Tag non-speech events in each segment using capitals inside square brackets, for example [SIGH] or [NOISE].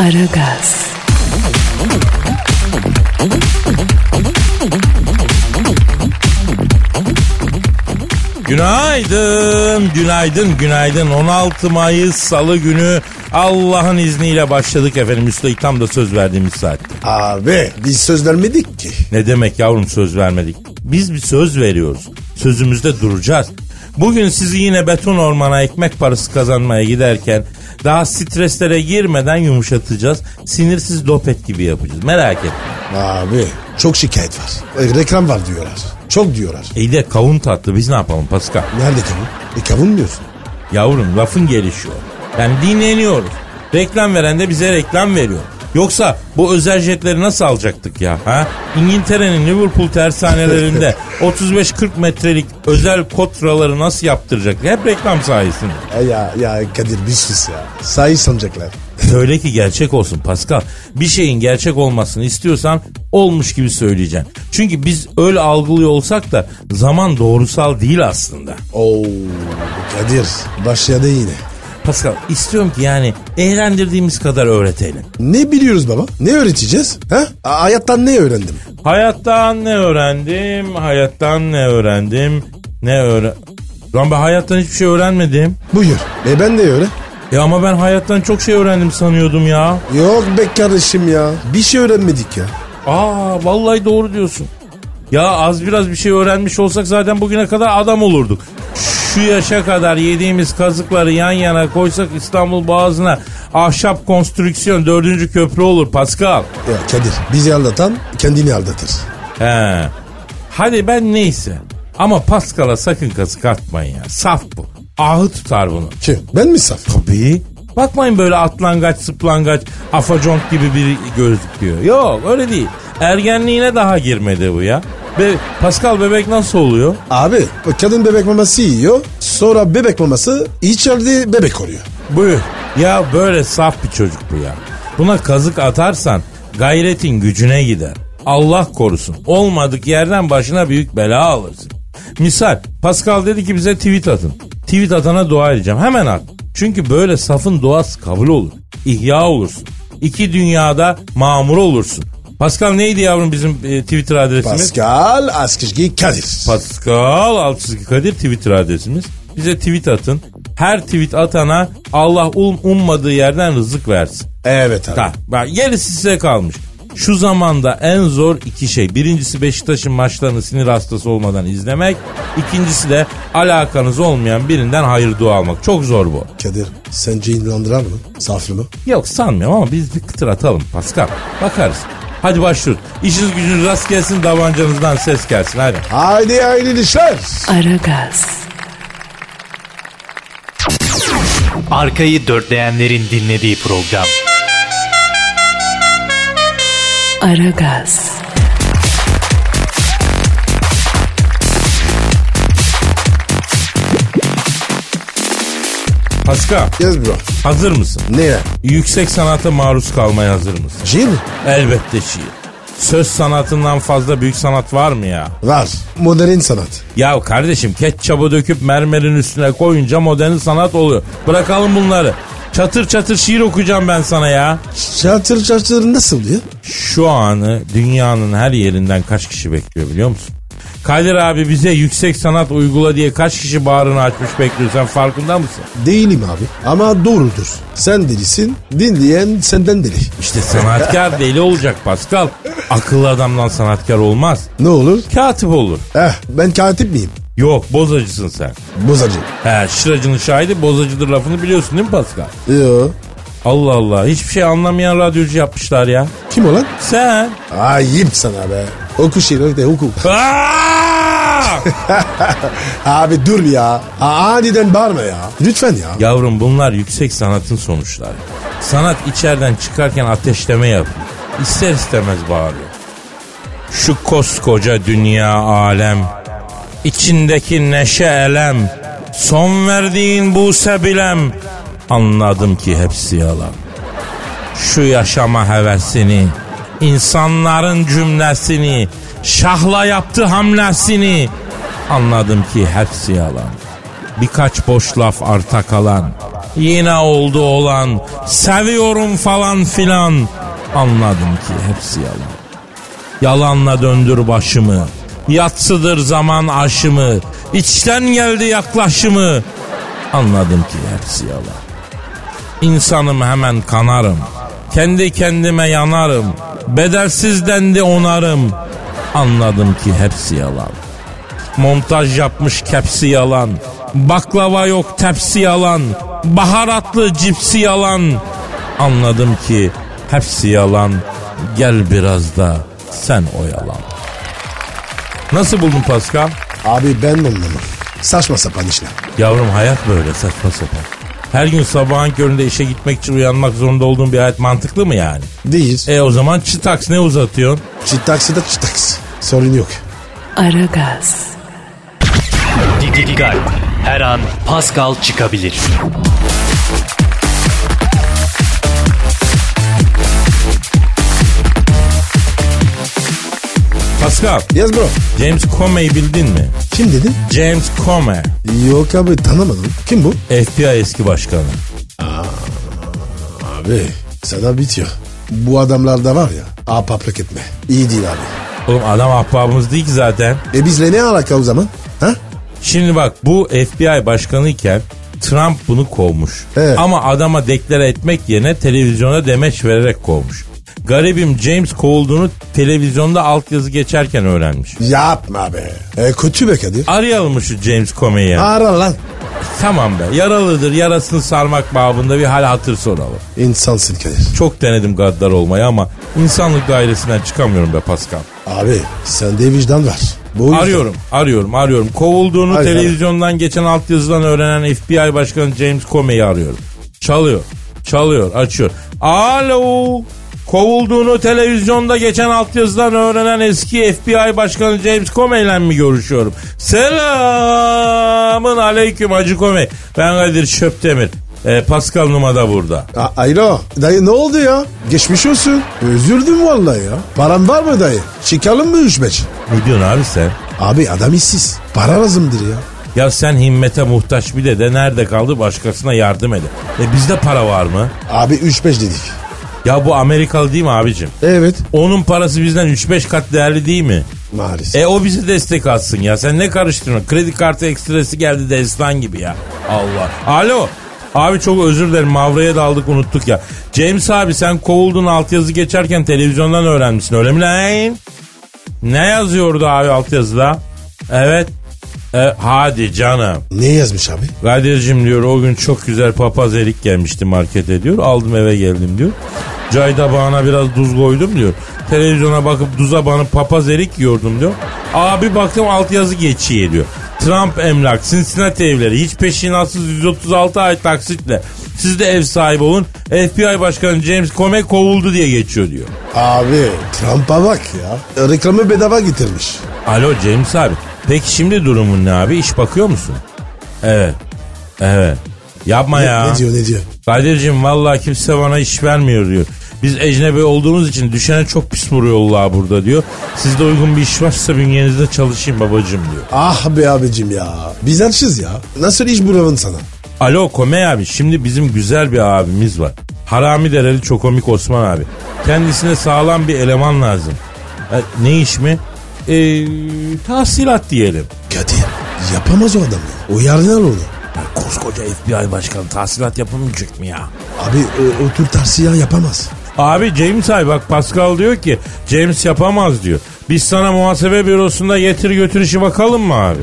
Aragaz, Günaydın, günaydın, günaydın. 16 Mayıs Salı günü Allah'ın izniyle başladık efendim. Üstelik tam da söz verdiğimiz saatte. Abi biz söz vermedik ki. Ne demek yavrum söz vermedik? Biz bir söz veriyoruz. Sözümüzde duracağız. Bugün sizi yine beton ormana ekmek parası kazanmaya giderken daha streslere girmeden yumuşatacağız. Sinirsiz dopet gibi yapacağız. Merak etme. Abi çok şikayet var. E, reklam var diyorlar. Çok diyorlar. İyi de kavun tatlı biz ne yapalım Pascal? Nerede kavun? E kavun diyorsun? Yavrum lafın gelişiyor. Yani dinleniyoruz. Reklam veren de bize reklam veriyor. Yoksa bu özel jetleri nasıl alacaktık ya? Ha? İngiltere'nin Liverpool tersanelerinde [LAUGHS] 35-40 metrelik özel kotraları nasıl yaptıracak? Hep reklam sayesinde. E ya, ya Kadir bir sus ya. Sahi sanacaklar. Söyle ki gerçek olsun Pascal. Bir şeyin gerçek olmasını istiyorsan olmuş gibi söyleyeceksin. Çünkü biz öyle algılıyor olsak da zaman doğrusal değil aslında. Oo Kadir başladı yine. Pascal istiyorum ki yani eğlendirdiğimiz kadar öğretelim. Ne biliyoruz baba? Ne öğreteceğiz? Ha? A- hayattan ne öğrendim? Hayattan ne öğrendim? Hayattan ne öğrendim? Ne öğren... Lan ben hayattan hiçbir şey öğrenmedim. Buyur. E ben de öyle. E ama ben hayattan çok şey öğrendim sanıyordum ya. Yok be kardeşim ya. Bir şey öğrenmedik ya. Aa vallahi doğru diyorsun. Ya az biraz bir şey öğrenmiş olsak zaten bugüne kadar adam olurduk. Şu yaşa kadar yediğimiz kazıkları yan yana koysak İstanbul Boğazı'na ahşap konstrüksiyon dördüncü köprü olur Pascal. Ya Kadir bizi aldatan kendini aldatır. He. Hadi ben neyse. Ama Pascal'a sakın kazık atmayın ya. Saf bu. Ahı tutar bunu. Kim? Ben mi saf? Tabii. Bakmayın böyle atlangaç sıplangaç afaconk gibi biri gözüküyor. Yok öyle değil. Ergenliğine daha girmedi bu ya. Be Pascal bebek nasıl oluyor? Abi kadın bebek maması yiyor. Sonra bebek maması içeride bebek oluyor. Buyur. Ya böyle saf bir çocuk bu ya. Buna kazık atarsan gayretin gücüne gider. Allah korusun. Olmadık yerden başına büyük bela alırsın. Misal Pascal dedi ki bize tweet atın. Tweet atana dua edeceğim. Hemen at. Çünkü böyle safın duası kabul olur. İhya olursun. İki dünyada mamur olursun. Pascal neydi yavrum bizim e, Twitter adresimiz? Pascal Askışgi Kadir. Pascal Altçizgi Kadir Twitter adresimiz. Bize tweet atın. Her tweet atana Allah um, ummadığı yerden rızık versin. evet abi. Ta, bak gerisi size kalmış. Şu zamanda en zor iki şey. Birincisi Beşiktaş'ın maçlarını sinir hastası olmadan izlemek. İkincisi de alakanız olmayan birinden hayır dua almak. Çok zor bu. Kadir sence inandırar mı? Saflı mı? Yok sanmıyorum ama biz bir kıtır atalım Pascal. Bakarız. Hadi başlıyoruz. İşiniz gücünüz rast gelsin davancanızdan ses gelsin hadi. Haydi haydi işler. Aragaz, Arkayı dörtleyenlerin dinlediği program. Aragaz, Pascal Yes bro. hazır mısın? Ne ya? Yüksek sanata maruz kalmaya hazır mısın? Şiir mi? Elbette şiir. Söz sanatından fazla büyük sanat var mı ya? Var. Modern sanat. Ya kardeşim ketçabı döküp mermerin üstüne koyunca modern sanat oluyor. Bırakalım bunları. Çatır çatır şiir okuyacağım ben sana ya. Çatır çatır nasıl ya? Şu anı dünyanın her yerinden kaç kişi bekliyor biliyor musun? Kadir abi bize yüksek sanat uygula diye kaç kişi bağrını açmış bekliyor sen farkında mısın? Değilim abi. Ama doğrudur. Sen delisin. Dinleyen senden deli. İşte sanatkar [LAUGHS] deli olacak Pascal. Akıllı adamdan sanatkar olmaz. Ne olur? Katip olur. Eh ben katip miyim? Yok bozacısın sen. Bozacı. He şıracının şahidi bozacıdır lafını biliyorsun değil mi Pascal? Yo. Allah Allah hiçbir şey anlamayan radyocu yapmışlar ya. Kim o lan? Sen. Ayıp sana be. Oku şiir oku. Aa! [LAUGHS] Abi dur ya. Aniden bağırma ya. Lütfen ya. Yavrum bunlar yüksek sanatın sonuçları. Sanat içeriden çıkarken ateşleme yapıyor. İster istemez bağırıyor. Şu koskoca dünya alem. içindeki neşe elem. Son verdiğin bu sebilem. Anladım ki hepsi yalan. Şu yaşama hevesini. İnsanların cümlesini. Şahla yaptı hamlesini. Anladım ki hepsi yalan. Birkaç boş laf arta kalan. Yine oldu olan. Seviyorum falan filan. Anladım ki hepsi yalan. Yalanla döndür başımı. Yatsıdır zaman aşımı. İçten geldi yaklaşımı. Anladım ki hepsi yalan. İnsanım hemen kanarım. Kendi kendime yanarım. Bedelsiz dendi onarım. Anladım ki hepsi yalan. Montaj yapmış kepsi yalan. Baklava yok tepsi yalan. Baharatlı cipsi yalan. Anladım ki hepsi yalan. Gel biraz da sen oyalan. Nasıl buldun Pascal? Abi ben anlamam. Saçma sapan işler. Yavrum hayat böyle saçma sapan. Her gün sabahın köründe işe gitmek için uyanmak zorunda olduğun bir hayat mantıklı mı yani? Değil. E o zaman çıtaks ne uzatıyorsun? Çitaks da çitaks. Sorun yok. Aragaz, Didi Her an Pascal çıkabilir. Pascal, Yes bro. James Comey'i bildin mi? Kim dedin? James Comey, Yok abi tanımadım. Kim bu? FBI eski başkanı. Abi sana bitiyor. Bu adamlar da var ya apaplık etme. İyi değil abi. Oğlum adam ahbabımız değil ki zaten. E bizle ne alaka o zaman? Ha? Şimdi bak bu FBI başkanı iken Trump bunu kovmuş. Evet. Ama adama deklare etmek yerine televizyona demeç vererek kovmuş. Garibim James kovulduğunu televizyonda altyazı geçerken öğrenmiş. Yapma be. E kötü be Kadir. Arayalım mı şu James Comey'i? Ara lan. Tamam be yaralıdır yarasını sarmak babında bir hal hatır soralım. İnsansın Kadir. Çok denedim gaddar olmayı ama insanlık dairesinden çıkamıyorum be Pascal. Abi sende vicdan var. Bu yüzden- Arıyorum, arıyorum, arıyorum. Kovulduğunu Hadi, televizyondan geçen altyazıdan öğrenen FBI Başkanı James Comey'i arıyorum. Çalıyor, çalıyor, açıyor. Alo, kovulduğunu televizyonda geçen altyazıdan öğrenen eski FBI Başkanı James Comey ile mi görüşüyorum? Selamın aleyküm Hacı Comey. Ben Kadir Şöptemir. Ee, Pascal Numa da burada. A- Alo dayı ne oldu ya? Geçmiş olsun. Üzüldüm vallahi ya. Param var mı dayı? Çıkalım mı üç beş? Ne diyorsun abi sen? Abi adam işsiz. Para lazımdır ya. Ya sen himmete muhtaç bir de de nerede kaldı başkasına yardım ede. E bizde para var mı? Abi üç beş dedik. Ya bu Amerikalı değil mi abicim? Evet. Onun parası bizden 3-5 kat değerli değil mi? Maalesef. E o bize destek atsın ya. Sen ne karıştırıyorsun? Kredi kartı ekstresi geldi destan gibi ya. Allah. Alo. Abi çok özür dilerim Mavra'ya daldık unuttuk ya. James abi sen kovuldun altyazı geçerken televizyondan öğrenmişsin öyle mi lan? Ne yazıyordu abi altyazıda? Evet. E, hadi canım. Ne yazmış abi? Kadir'cim diyor o gün çok güzel papaz erik gelmişti markete diyor. Aldım eve geldim diyor. Çay tabağına biraz tuz koydum diyor. Televizyona bakıp tuza banıp papaz erik yiyordum diyor. Abi baktım altyazı geçiyor diyor. Trump emlak, Cincinnati evleri hiç peşinatsız 136 ay taksitle. Siz de ev sahibi olun. FBI Başkanı James Comey kovuldu diye geçiyor diyor. Abi Trump'a bak ya. Reklamı bedava getirmiş. Alo James abi. Peki şimdi durumun ne abi? İş bakıyor musun? Evet. Evet. Yapma Ne, ya. ne diyor ne diyor? Kadir'cim vallahi kimse bana iş vermiyor diyor. Biz ecnebi olduğumuz için düşene çok pis vuruyorlar burada diyor. Sizde uygun bir iş varsa bünyenizde çalışayım babacım diyor. Ah be abicim ya. Biz açız ya. Nasıl iş bulalım sana? Alo Komey abi şimdi bizim güzel bir abimiz var. Harami Dereli Çokomik Osman abi. Kendisine sağlam bir eleman lazım. E, ne iş mi? E, tahsilat diyelim. Kadir yapamaz o adam ya. Uyarlar onu. Ya koskoca FBI başkanı tahsilat yapamayacak mı ya? Abi o, o tür tersiya yapamaz. Abi James abi bak Pascal diyor ki James yapamaz diyor. Biz sana muhasebe bürosunda getir götür işi bakalım mı abi?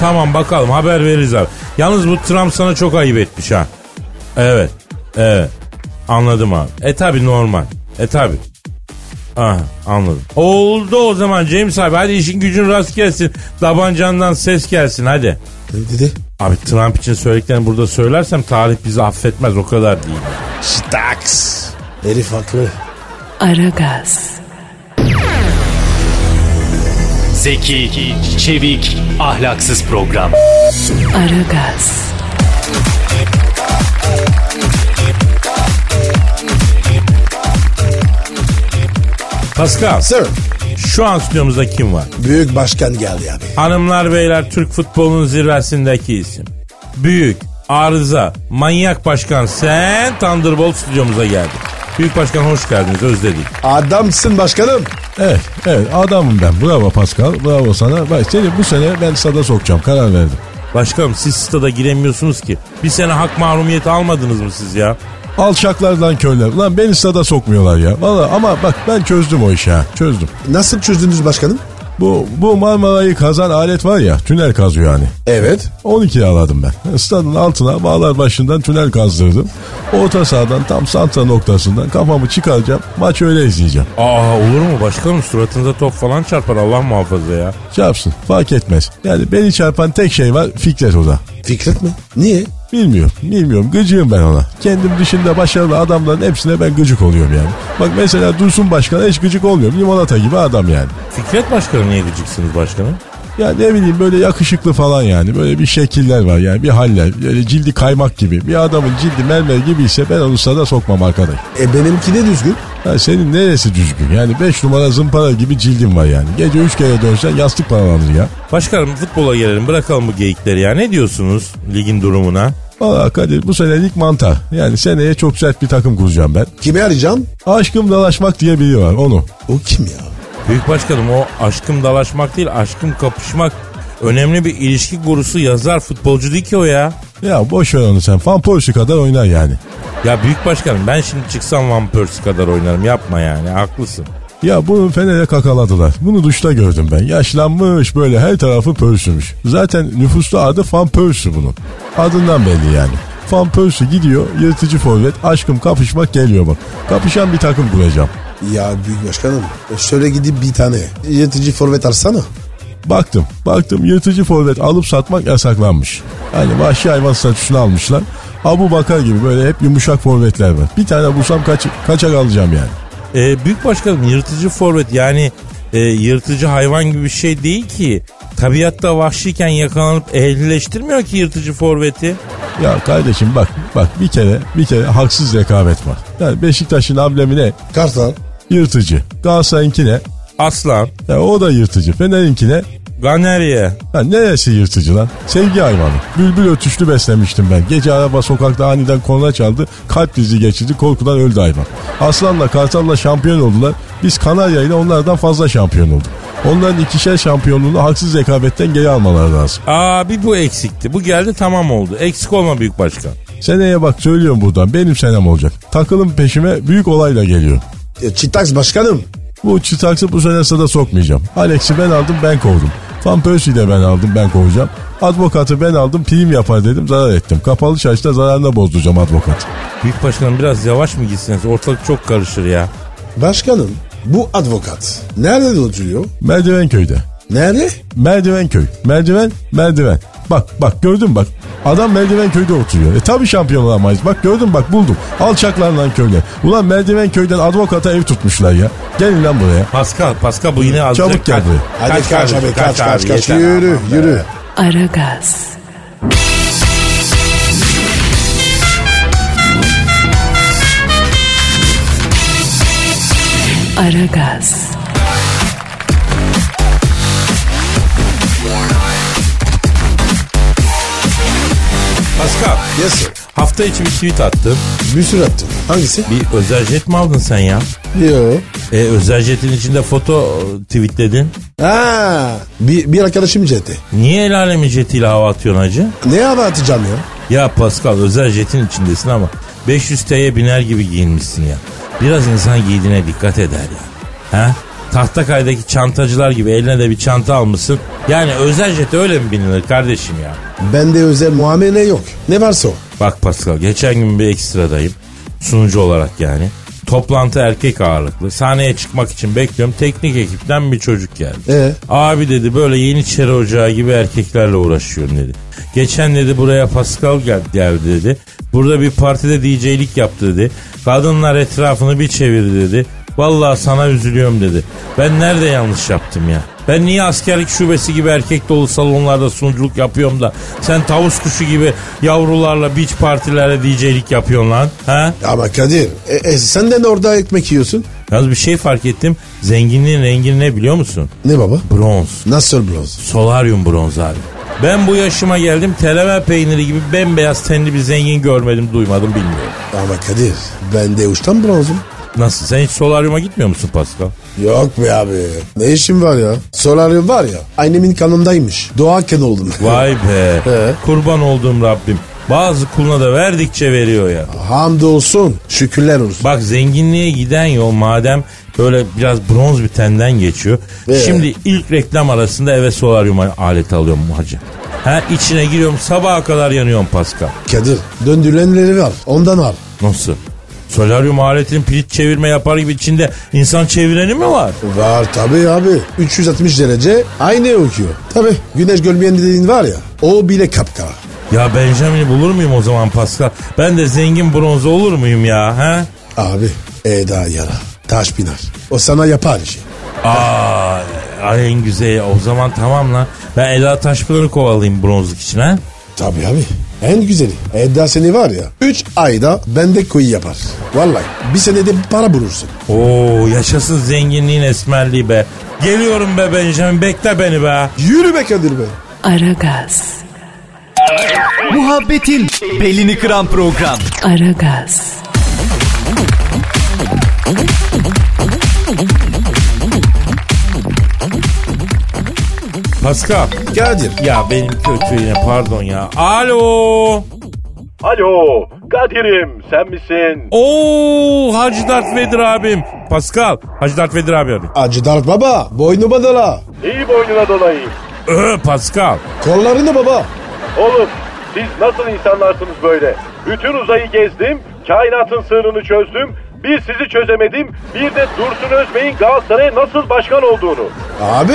Tamam bakalım haber veririz abi. Yalnız bu Trump sana çok ayıp etmiş ha. Evet. Evet. Anladım abi. E tabi normal. E tabi. Ah anladım. Oldu o zaman James abi hadi işin gücün rast gelsin. Tabancandan ses gelsin hadi. Ne dedi? Abi Trump için söylediklerini burada söylersem tarih bizi affetmez o kadar değil. Staks. Herif haklı. Aragaz, Zeki, çevik, ahlaksız program. Aragaz, Pascal Sir. şu an stüdyomuzda kim var? Büyük başkan geldi abi. Hanımlar beyler Türk futbolunun zirvesindeki isim. Büyük, arıza, manyak başkan sen Thunderbolt stüdyomuza geldin. Büyük başkan hoş geldiniz özledik. Adamsın başkanım. Evet, evet adamım ben. Bravo Pascal, bravo sana. Bak seni bu sene ben stada sokacağım, karar verdim. Başkanım siz stada giremiyorsunuz ki. Bir sene hak mahrumiyeti almadınız mı siz ya? Alçaklardan köyler. Lan beni stada sokmuyorlar ya. Valla ama bak ben çözdüm o işi ha, çözdüm. Nasıl çözdünüz başkanım? Bu, bu Marmara'yı kazan alet var ya, tünel kazıyor hani. Evet. 12 aladım ben. Stadın altına bağlar başından tünel kazdırdım. Orta sahadan tam santra noktasından kafamı çıkaracağım. Maç öyle izleyeceğim. Aa olur mu başkanım suratınıza top falan çarpar Allah muhafaza ya. Çarpsın fark etmez. Yani beni çarpan tek şey var Fikret o da. Fikret mi? Niye? Bilmiyorum, bilmiyorum. Gıcığım ben ona. Kendim dışında başarılı adamların hepsine ben gıcık oluyorum yani. Bak mesela Dursun Başkan'a hiç gıcık olmuyorum. Limonata gibi adam yani. Fikret başkanım niye gıcıksınız başkanım? Ya ne bileyim böyle yakışıklı falan yani. Böyle bir şekiller var yani bir haller. Böyle cildi kaymak gibi. Bir adamın cildi mermer gibi ise ben onu sada sokmam arkadaş. E benimki de düzgün. Ya senin neresi düzgün? Yani 5 numara zımpara gibi cildin var yani. Gece 3 kere dönsen yastık paralanır ya. Başkanım futbola gelelim bırakalım bu geyikleri ya. Ne diyorsunuz ligin durumuna? Valla Kadir bu senelik mantar. Yani seneye çok sert bir takım kuracağım ben. Kimi arayacağım? Aşkım dalaşmak diye biri var onu. O kim ya? Büyük başkanım o aşkım dalaşmak değil aşkım kapışmak. Önemli bir ilişki gurusu yazar futbolcu değil ki o ya. Ya boş ver onu sen. Fan Porsche kadar oynar yani. Ya büyük başkanım ben şimdi çıksam Van Persie kadar oynarım yapma yani haklısın. Ya bunu Fener'e kakaladılar. Bunu duşta gördüm ben. Yaşlanmış böyle her tarafı pörsümüş. Zaten nüfusta adı Fan Persie bunun. Adından belli yani. Fan Persie gidiyor yırtıcı forvet aşkım kapışmak geliyor bak. Kapışan bir takım kuracağım. Ya büyük başkanım. e Şöyle gidip bir tane yırtıcı forvet alsana. Baktım baktım yırtıcı forvet alıp satmak yasaklanmış. Hani vahşi hayvan statüsünü almışlar. Abu Bakar gibi böyle hep yumuşak forvetler var. Bir tane bulsam kaç, kaçak alacağım yani. Ee, büyük başkanım yırtıcı forvet yani e, yırtıcı hayvan gibi bir şey değil ki. Tabiatta vahşiyken yakalanıp ehlileştirmiyor ki yırtıcı forveti. Ya kardeşim bak bak bir kere bir kere haksız rekabet var. Yani Beşiktaş'ın ablemi ne? Kartal. Yırtıcı. Galatasaray'ınki ne? Aslan, Ya o da yırtıcı. Fener'inki ne? Ganeriye. Ha neresi yırtıcı lan? Sevgi hayvanı. Bülbül ötüşlü beslemiştim ben. Gece araba sokakta aniden korna çaldı. Kalp dizi geçirdi. Korkudan öldü hayvan. Aslanla Kartal'la şampiyon oldular. Biz Kanarya ile onlardan fazla şampiyon olduk. Onların ikişer şampiyonluğunu haksız rekabetten geri almaları lazım. Aa bir bu eksikti. Bu geldi tamam oldu. Eksik olma büyük başkan. Seneye bak söylüyorum buradan benim senem olacak. Takılın peşime büyük olayla geliyor. E, Çitaks başkanım. Bu çıtaksı bu sene sada sokmayacağım. Alex'i ben aldım ben kovdum. Van Persie'yi de ben aldım ben kovacağım. Advokatı ben aldım prim yapar dedim zarar ettim. Kapalı çarşıda zararına bozduracağım advokatı. Büyük başkanım biraz yavaş mı gitsiniz? Ortalık çok karışır ya. Başkanım bu advokat nerede oturuyor? Merdivenköy'de. Nerede? Merdivenköy. Merdiven, merdiven. Bak bak gördün mü bak. Adam Merdivenköy'de oturuyor. E tabi şampiyon olamayız. Bak gördün bak buldum. Alçaklarla köyler. Ulan Merdivenköy'den advokata ev tutmuşlar ya. Gelin lan buraya. Pascal, Pascal bu yine azıcık... Çabuk gel kaç- buraya. Hadi kaç, abi kaç kaç kaç, yeter. yürü yürü. Aragaz, Aragaz, Pascal, Yes sir. hafta içi bir tweet attım. Bir sürü attım. Hangisi? Bir özel jet mi aldın sen ya? Yo. E, özel jetin içinde foto tweetledin. Ha, bir, bir arkadaşım jetti. Niye el alemin jetiyle hava atıyorsun hacı? Ne hava atacağım ya? Ya Pascal özel jetin içindesin ama 500 T'ye biner gibi giyinmişsin ya. Biraz insan giydiğine dikkat eder ya. Ha? Tahtakay'daki çantacılar gibi eline de bir çanta almışsın. Yani özel jet öyle mi binilir kardeşim ya? Bende özel muamele yok. Ne varsa o. Bak Pascal geçen gün bir ekstradayım. Sunucu olarak yani. Toplantı erkek ağırlıklı. Sahneye çıkmak için bekliyorum. Teknik ekipten bir çocuk geldi. Ee? Abi dedi böyle yeniçeri ocağı gibi erkeklerle uğraşıyorum dedi. Geçen dedi buraya Pascal gel- geldi dedi. Burada bir partide DJ'lik yaptı dedi. Kadınlar etrafını bir çevirdi dedi. Vallahi sana üzülüyorum dedi. Ben nerede yanlış yaptım ya? Ben niye askerlik şubesi gibi erkek dolu salonlarda sunuculuk yapıyorum da sen tavus kuşu gibi yavrularla beach partilerde DJ'lik yapıyorsun lan? Ha? Ama Kadir e, e, sen de orada ekmek yiyorsun. Yalnız bir şey fark ettim. Zenginliğin rengi ne biliyor musun? Ne baba? Bronz. Nasıl bronz? Solaryum bronz abi. Ben bu yaşıma geldim teleme peyniri gibi bembeyaz tenli bir zengin görmedim duymadım bilmiyorum. Ama Kadir ben de uçtan bronzum. Nasıl sen hiç solaryuma gitmiyor musun Pascal? Yok be abi. Ne işim var ya? Solaryum var ya. Annemin kanındaymış. Doğarken oldum. [LAUGHS] Vay be. He. Kurban olduğum Rabbim. Bazı kuluna da verdikçe veriyor ya. Hamdolsun. Şükürler olsun. Bak zenginliğe giden yol madem böyle biraz bronz bir tenden geçiyor. Ee? Şimdi ilk reklam arasında eve solaryum aleti alıyorum hacı. Ha içine giriyorum sabaha kadar yanıyorum Pascal. Kadir döndürülenleri var. Ondan al. Nasıl? Solaryum aletinin pilit çevirme yapar gibi içinde insan çevireni mi var? Var tabii abi. 360 derece aynı okuyor. Tabii güneş görmeyen dediğin var ya. O bile kapkara. Ya Benjamin'i bulur muyum o zaman Pascal? Ben de zengin bronz olur muyum ya? Ha? Abi Eda yara. Taş biner. O sana yapar işi. Aa, ay en güzeli. O zaman tamam lan. Ben Ela Taşpınar'ı kovalayayım bronzluk için ha? Tabii abi. En güzeli. Eda seni var ya. 3 ayda bende koyu yapar. Vallahi bir senede para bulursun. Oo yaşasın zenginliğin esmerliği be. Geliyorum be Benjamin bekle beni be. Yürü be Kadir be. Aragaz, Muhabbetin belini kıran program. Aragaz, Pascal. Kadir. Ya benim kötü yine pardon ya. Alo. Alo Kadir'im sen misin? Oo Hacı Dert Vedir abim. Pascal. Hacı Dert Vedir abi abi. Acı Dert baba. Boynu badala. İyi boynuna dolayayım. Ö, Pascal. Kollarını baba. Oğlum siz nasıl insanlarsınız böyle? Bütün uzayı gezdim, kainatın sırrını çözdüm. Bir sizi çözemedim, bir de Dursun Özbey'in Galatasaray'a nasıl başkan olduğunu. Abi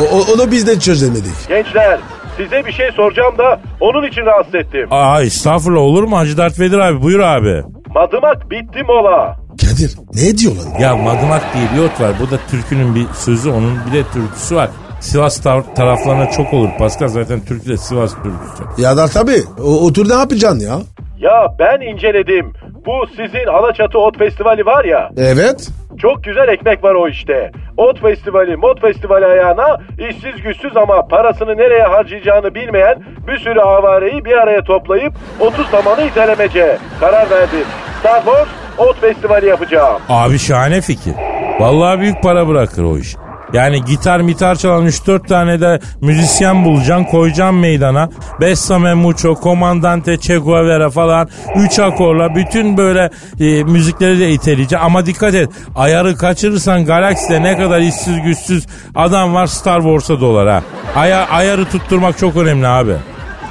o, o- onu biz de çözemedik. Gençler size bir şey soracağım da onun için rahatsız ettim. Aa estağfurullah olur mu Hacı Dert Vedir abi buyur abi. Madımak bitti mola. Kadir ne diyor lan? Ya Madımak diye bir ot var. Burada türkünün bir sözü onun bir de türküsü var. Sivas tar- taraflarına çok olur. Pascal zaten türkü de Sivas türküsü. Ya da tabii. O, otur ne yapacaksın ya? Ya ben inceledim. Bu sizin Alaçatı Ot Festivali var ya. Evet. Çok güzel ekmek var o işte. Ot festivali, mod festivali ayağına işsiz güçsüz ama parasını nereye harcayacağını bilmeyen bir sürü avareyi bir araya toplayıp 30 zamanı itelemece karar verdim. Star Wars Ot festivali yapacağım. Abi şahane fikir. Vallahi büyük para bırakır o iş. Yani gitar mitar çalan 3-4 tane de müzisyen bulacaksın koyacaksın meydana. Bessame Mucho, Comandante Che Guevara falan 3 akorla bütün böyle e, müzikleri de iteleyeceksin. Ama dikkat et ayarı kaçırırsan galakside ne kadar işsiz güçsüz adam var Star Wars'a dolar ha. Aya, ayarı tutturmak çok önemli abi.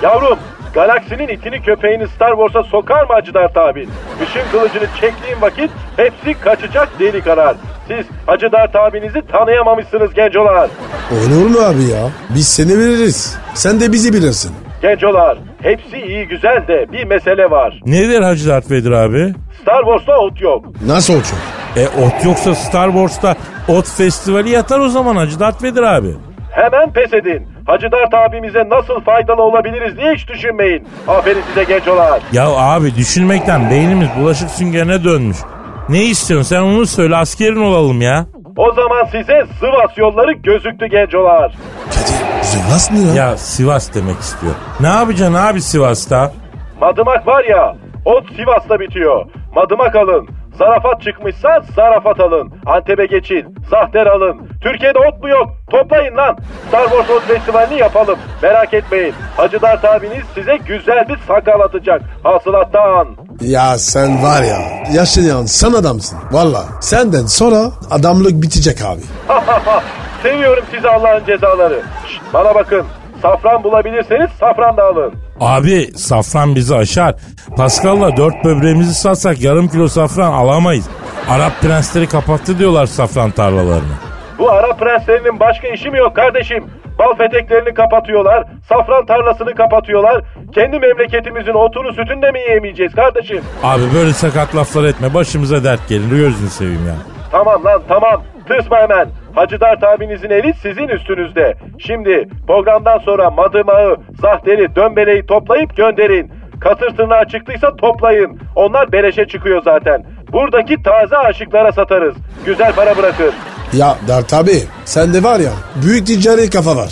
Yavrum galaksinin itini köpeğini Star Wars'a sokar mı Hacı Dert abi? Işın kılıcını çektiğin vakit hepsi kaçacak deli karar. Siz Hacı Dert abinizi tanıyamamışsınız gencolar. Olur mu abi ya? Biz seni veririz. Sen de bizi bilirsin. Gencolar hepsi iyi güzel de bir mesele var. Nedir Hacı Dert Vedir abi? Star Wars'ta ot yok. Nasıl olacak? E ot yoksa Star Wars'ta ot festivali yatar o zaman Hacı Vedir abi. Hemen pes edin. Hacı Dert abimize nasıl faydalı olabiliriz diye hiç düşünmeyin. Aferin size gencolar. Ya abi düşünmekten beynimiz bulaşık süngerine dönmüş. Ne istiyorsun sen onu söyle askerin olalım ya. O zaman size Sivas yolları gözüktü gencolar. Kadir Sivas ne ya? Ya Sivas demek istiyor. Ne yapacaksın abi Sivas'ta? Madımak var ya, ot Sivas'ta bitiyor. Madımak alın. Zarafat çıkmışsa zarafat alın. Antep'e geçin. Zahter alın. Türkiye'de ot mu yok? Toplayın lan. Star Wars Ot Festivali'ni yapalım. Merak etmeyin. Hacı Dert abiniz size güzel bir sakal atacak. Hasılattan. Ya sen var ya yaşayan sen adamsın. Valla senden sonra adamlık bitecek abi. [LAUGHS] Seviyorum sizi Allah'ın cezaları. Şşt, bana bakın. Safran bulabilirseniz safran da alın. Abi safran bizi aşar. Pascal'la dört böbreğimizi satsak yarım kilo safran alamayız. Arap prensleri kapattı diyorlar safran tarlalarını. Bu Arap prenslerinin başka işi mi yok kardeşim? Bal peteklerini kapatıyorlar, safran tarlasını kapatıyorlar. Kendi memleketimizin otunu sütünü de mi yiyemeyeceğiz kardeşim? Abi böyle sakat laflar etme başımıza dert gelir gözünü seveyim ya. Tamam lan tamam. Tırsma hemen. Hacı Dert abinizin eli sizin üstünüzde. Şimdi programdan sonra madımağı, zahteri, dönbeleyi toplayıp gönderin. Katır tırnağı çıktıysa toplayın. Onlar beleşe çıkıyor zaten. Buradaki taze aşıklara satarız. Güzel para bırakır. Ya Dert abi sende var ya büyük ticari kafa var.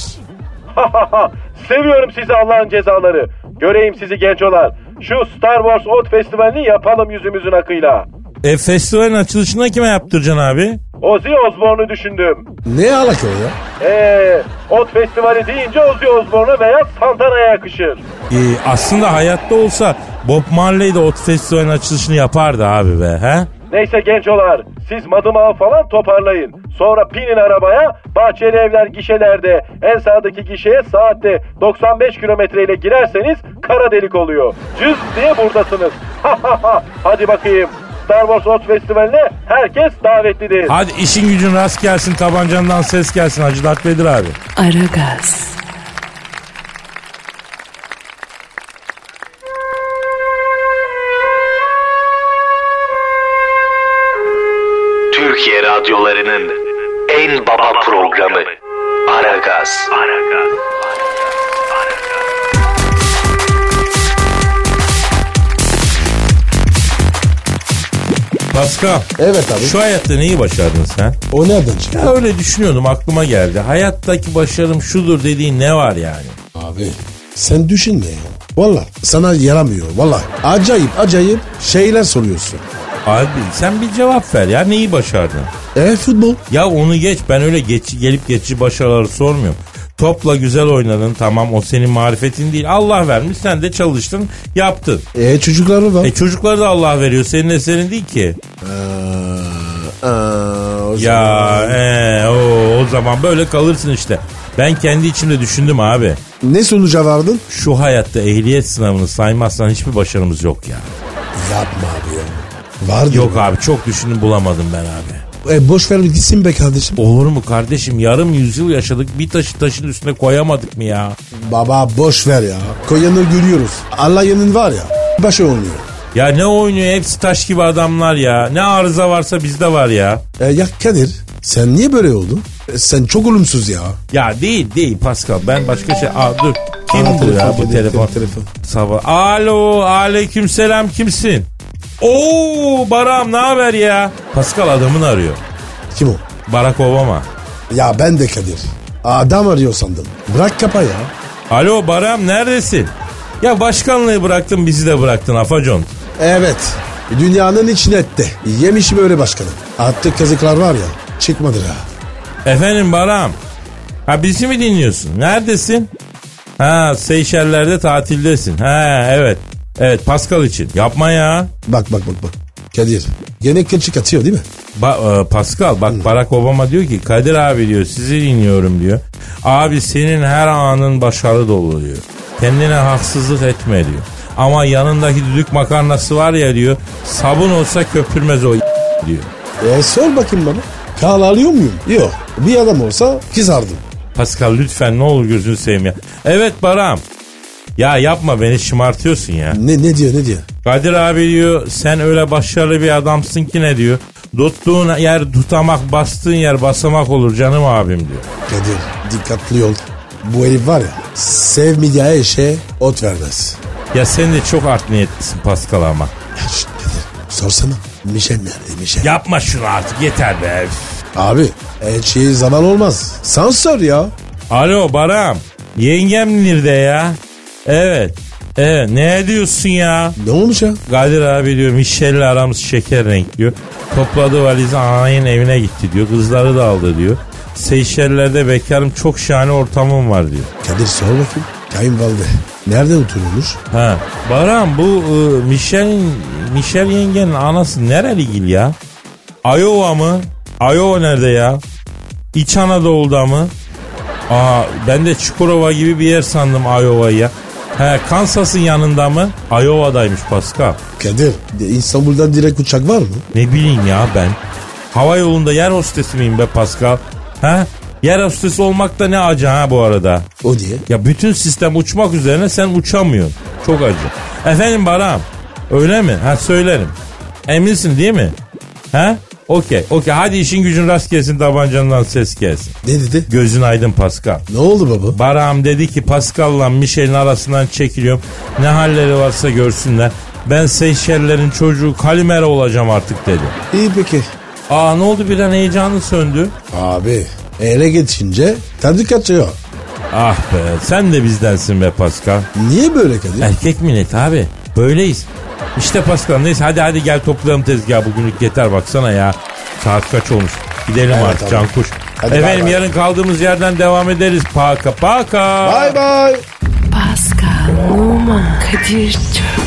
[LAUGHS] Seviyorum sizi Allah'ın cezaları. Göreyim sizi gencolar. Şu Star Wars Ot Festivali'ni yapalım yüzümüzün akıyla. E festivalin açılışını kime yaptıracaksın abi? Ozzy Osbourne'u düşündüm. Ne alaka ya? Eee Ot Festivali deyince Ozzy Osbourne'a veya Santana'ya yakışır. E, aslında hayatta olsa Bob Marley de Ot Festival'in açılışını yapardı abi be. He? Neyse gencolar siz madımağı falan toparlayın. Sonra pinin arabaya bahçeli evler gişelerde en sağdaki gişeye saatte 95 kilometre ile girerseniz kara delik oluyor. Cız diye buradasınız. [LAUGHS] Hadi bakayım. Star Wars Ot Festivali'ne herkes davetlidir. Hadi işin gücün rast gelsin tabancandan ses gelsin Hacı Dert Vedir abi. Aragaz, Türkiye radyolarının en baba programı Aragaz. Pascal. Evet abi. Şu hayatta neyi başardın sen? O nereden çıktı? Ya öyle düşünüyordum aklıma geldi. Hayattaki başarım şudur dediğin ne var yani? Abi sen düşünme ya. Valla sana yaramıyor valla. Acayip acayip şeyler soruyorsun. Abi sen bir cevap ver ya neyi başardın? E futbol. Ya onu geç ben öyle geç, gelip geçici başarıları sormuyorum. Topla güzel oynadın tamam o senin marifetin değil. Allah vermiş sen de çalıştın yaptın. E çocukları var. E çocukları da Allah veriyor senin eserin değil ki. Aa, o Ya zaman- e, o, o zaman böyle kalırsın işte. Ben kendi içimde düşündüm abi. Ne sonuca vardın? Şu hayatta ehliyet sınavını saymazsan hiçbir başarımız yok ya. Yapma abi ya. Vardı. Yok abi çok düşündüm bulamadım ben abi. E boş ver gitsin be kardeşim. Olur mu kardeşim yarım yüzyıl yaşadık bir taşı taşın üstüne koyamadık mı ya? Baba boş ver ya. Koyanı görüyoruz. Allah'ın var ya. Başı oynuyor. Ya ne oynuyor hepsi taş gibi adamlar ya. Ne arıza varsa bizde var ya. E, ya Kadir sen niye böyle oldun? E, sen çok olumsuz ya. Ya değil değil Pascal ben başka şey. Aa dur kim Aa, bu telefon, ya bu telefon? telefon. Sabah. Alo aleyküm selam kimsin? Oo Baram ne haber ya? Pascal adamını arıyor. Kim o? Barack Obama. Ya ben de Kadir. Adam arıyor sandım. Bırak kapa ya. Alo Baram neredesin? Ya başkanlığı bıraktın bizi de bıraktın Afacon. Evet. Dünyanın içine etti. Yemiş böyle başkanım. Attık kazıklar var ya. Çıkmadı ha. Efendim Baram. Ha bizi mi dinliyorsun? Neredesin? Ha Seyşeller'de tatildesin. Ha evet. Evet Pascal için. Yapma ya. Bak bak bak bak. Kadir. Gene kılçık atıyor değil mi? Ba- e, Pascal bak Barack Obama diyor ki Kadir abi diyor sizi dinliyorum diyor. Abi senin her anın başarı dolu diyor. Kendine haksızlık etme diyor. Ama yanındaki düdük makarnası var ya diyor. Sabun olsa köpürmez o [LAUGHS] diyor. E sor bakayım bana. Kal alıyor muyum? Yok. Bir adam olsa kızardım. Pascal lütfen ne olur gözünü seveyim ya. Evet Baram. Ya yapma beni şımartıyorsun ya. Ne ne diyor ne diyor? Kadir abi diyor sen öyle başarılı bir adamsın ki ne diyor. Tuttuğun yer tutamak bastığın yer basamak olur canım abim diyor. Kadir dikkatli ol. Bu herif var ya sevmeyeceği işe ot vermez. Ya sen de çok art niyetlisin Pascal ama. Ya şşt Kadir sorsana. Michel nerede Michel? Yapma şunu artık yeter be. Abi her şey zaman olmaz. Sen sor ya. Alo Baram. Yengem nerede ya? Evet. Evet ne diyorsun ya? Ne olmuş ya? Kadir abi diyor Michel'le aramız şeker renk diyor. Topladı valizi anayın evine gitti diyor. Kızları da aldı diyor. Seyşeller'de bekarım çok şahane ortamım var diyor. Kadir sor bakayım. Kayınvalide. Nerede oturuyormuş? Ha. Baran bu e, Michel'in Michel yengenin anası nereli gil ya? Iowa mı? Iowa nerede ya? İç Anadolu'da mı? Aa ben de Çukurova gibi bir yer sandım Iowa'yı ya. He Kansas'ın yanında mı? Iowa'daymış Pascal. Kadir İstanbul'dan direkt uçak var mı? Ne bileyim ya ben. Hava yolunda yer hostesi miyim be Pascal? He? Yer hostesi olmak da ne acı ha bu arada. O diye. Ya bütün sistem uçmak üzerine sen uçamıyorsun. Çok acı. Efendim Baram. Öyle mi? Ha söylerim. Eminsin değil mi? Ha? Okey. Okey. Hadi işin gücün rast gelsin tabancandan ses gelsin. Ne dedi? Gözün aydın Pascal. Ne oldu baba? Baram dedi ki Pascal'la Michel'in arasından çekiliyorum. Ne halleri varsa görsünler. Ben Seyşellerin çocuğu Kalimera olacağım artık dedi. İyi peki. Aa ne oldu birden heyecanın söndü. Abi ele geçince tadı kaçıyor. Ah be sen de bizdensin be Pascal. Niye böyle Kadir? Erkek millet abi. Böyleyiz. İşte Pascal neyse hadi hadi gel toplayalım tezgahı bugünlük yeter baksana ya. Saat kaç olmuş. Gidelim Evet, artık tamam. Cankuş. Hadi bay Efendim bay. yarın kaldığımız yerden devam ederiz. Paka paka. Bye bye. Pascal, Oman, Kadir çok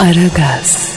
Aragaz.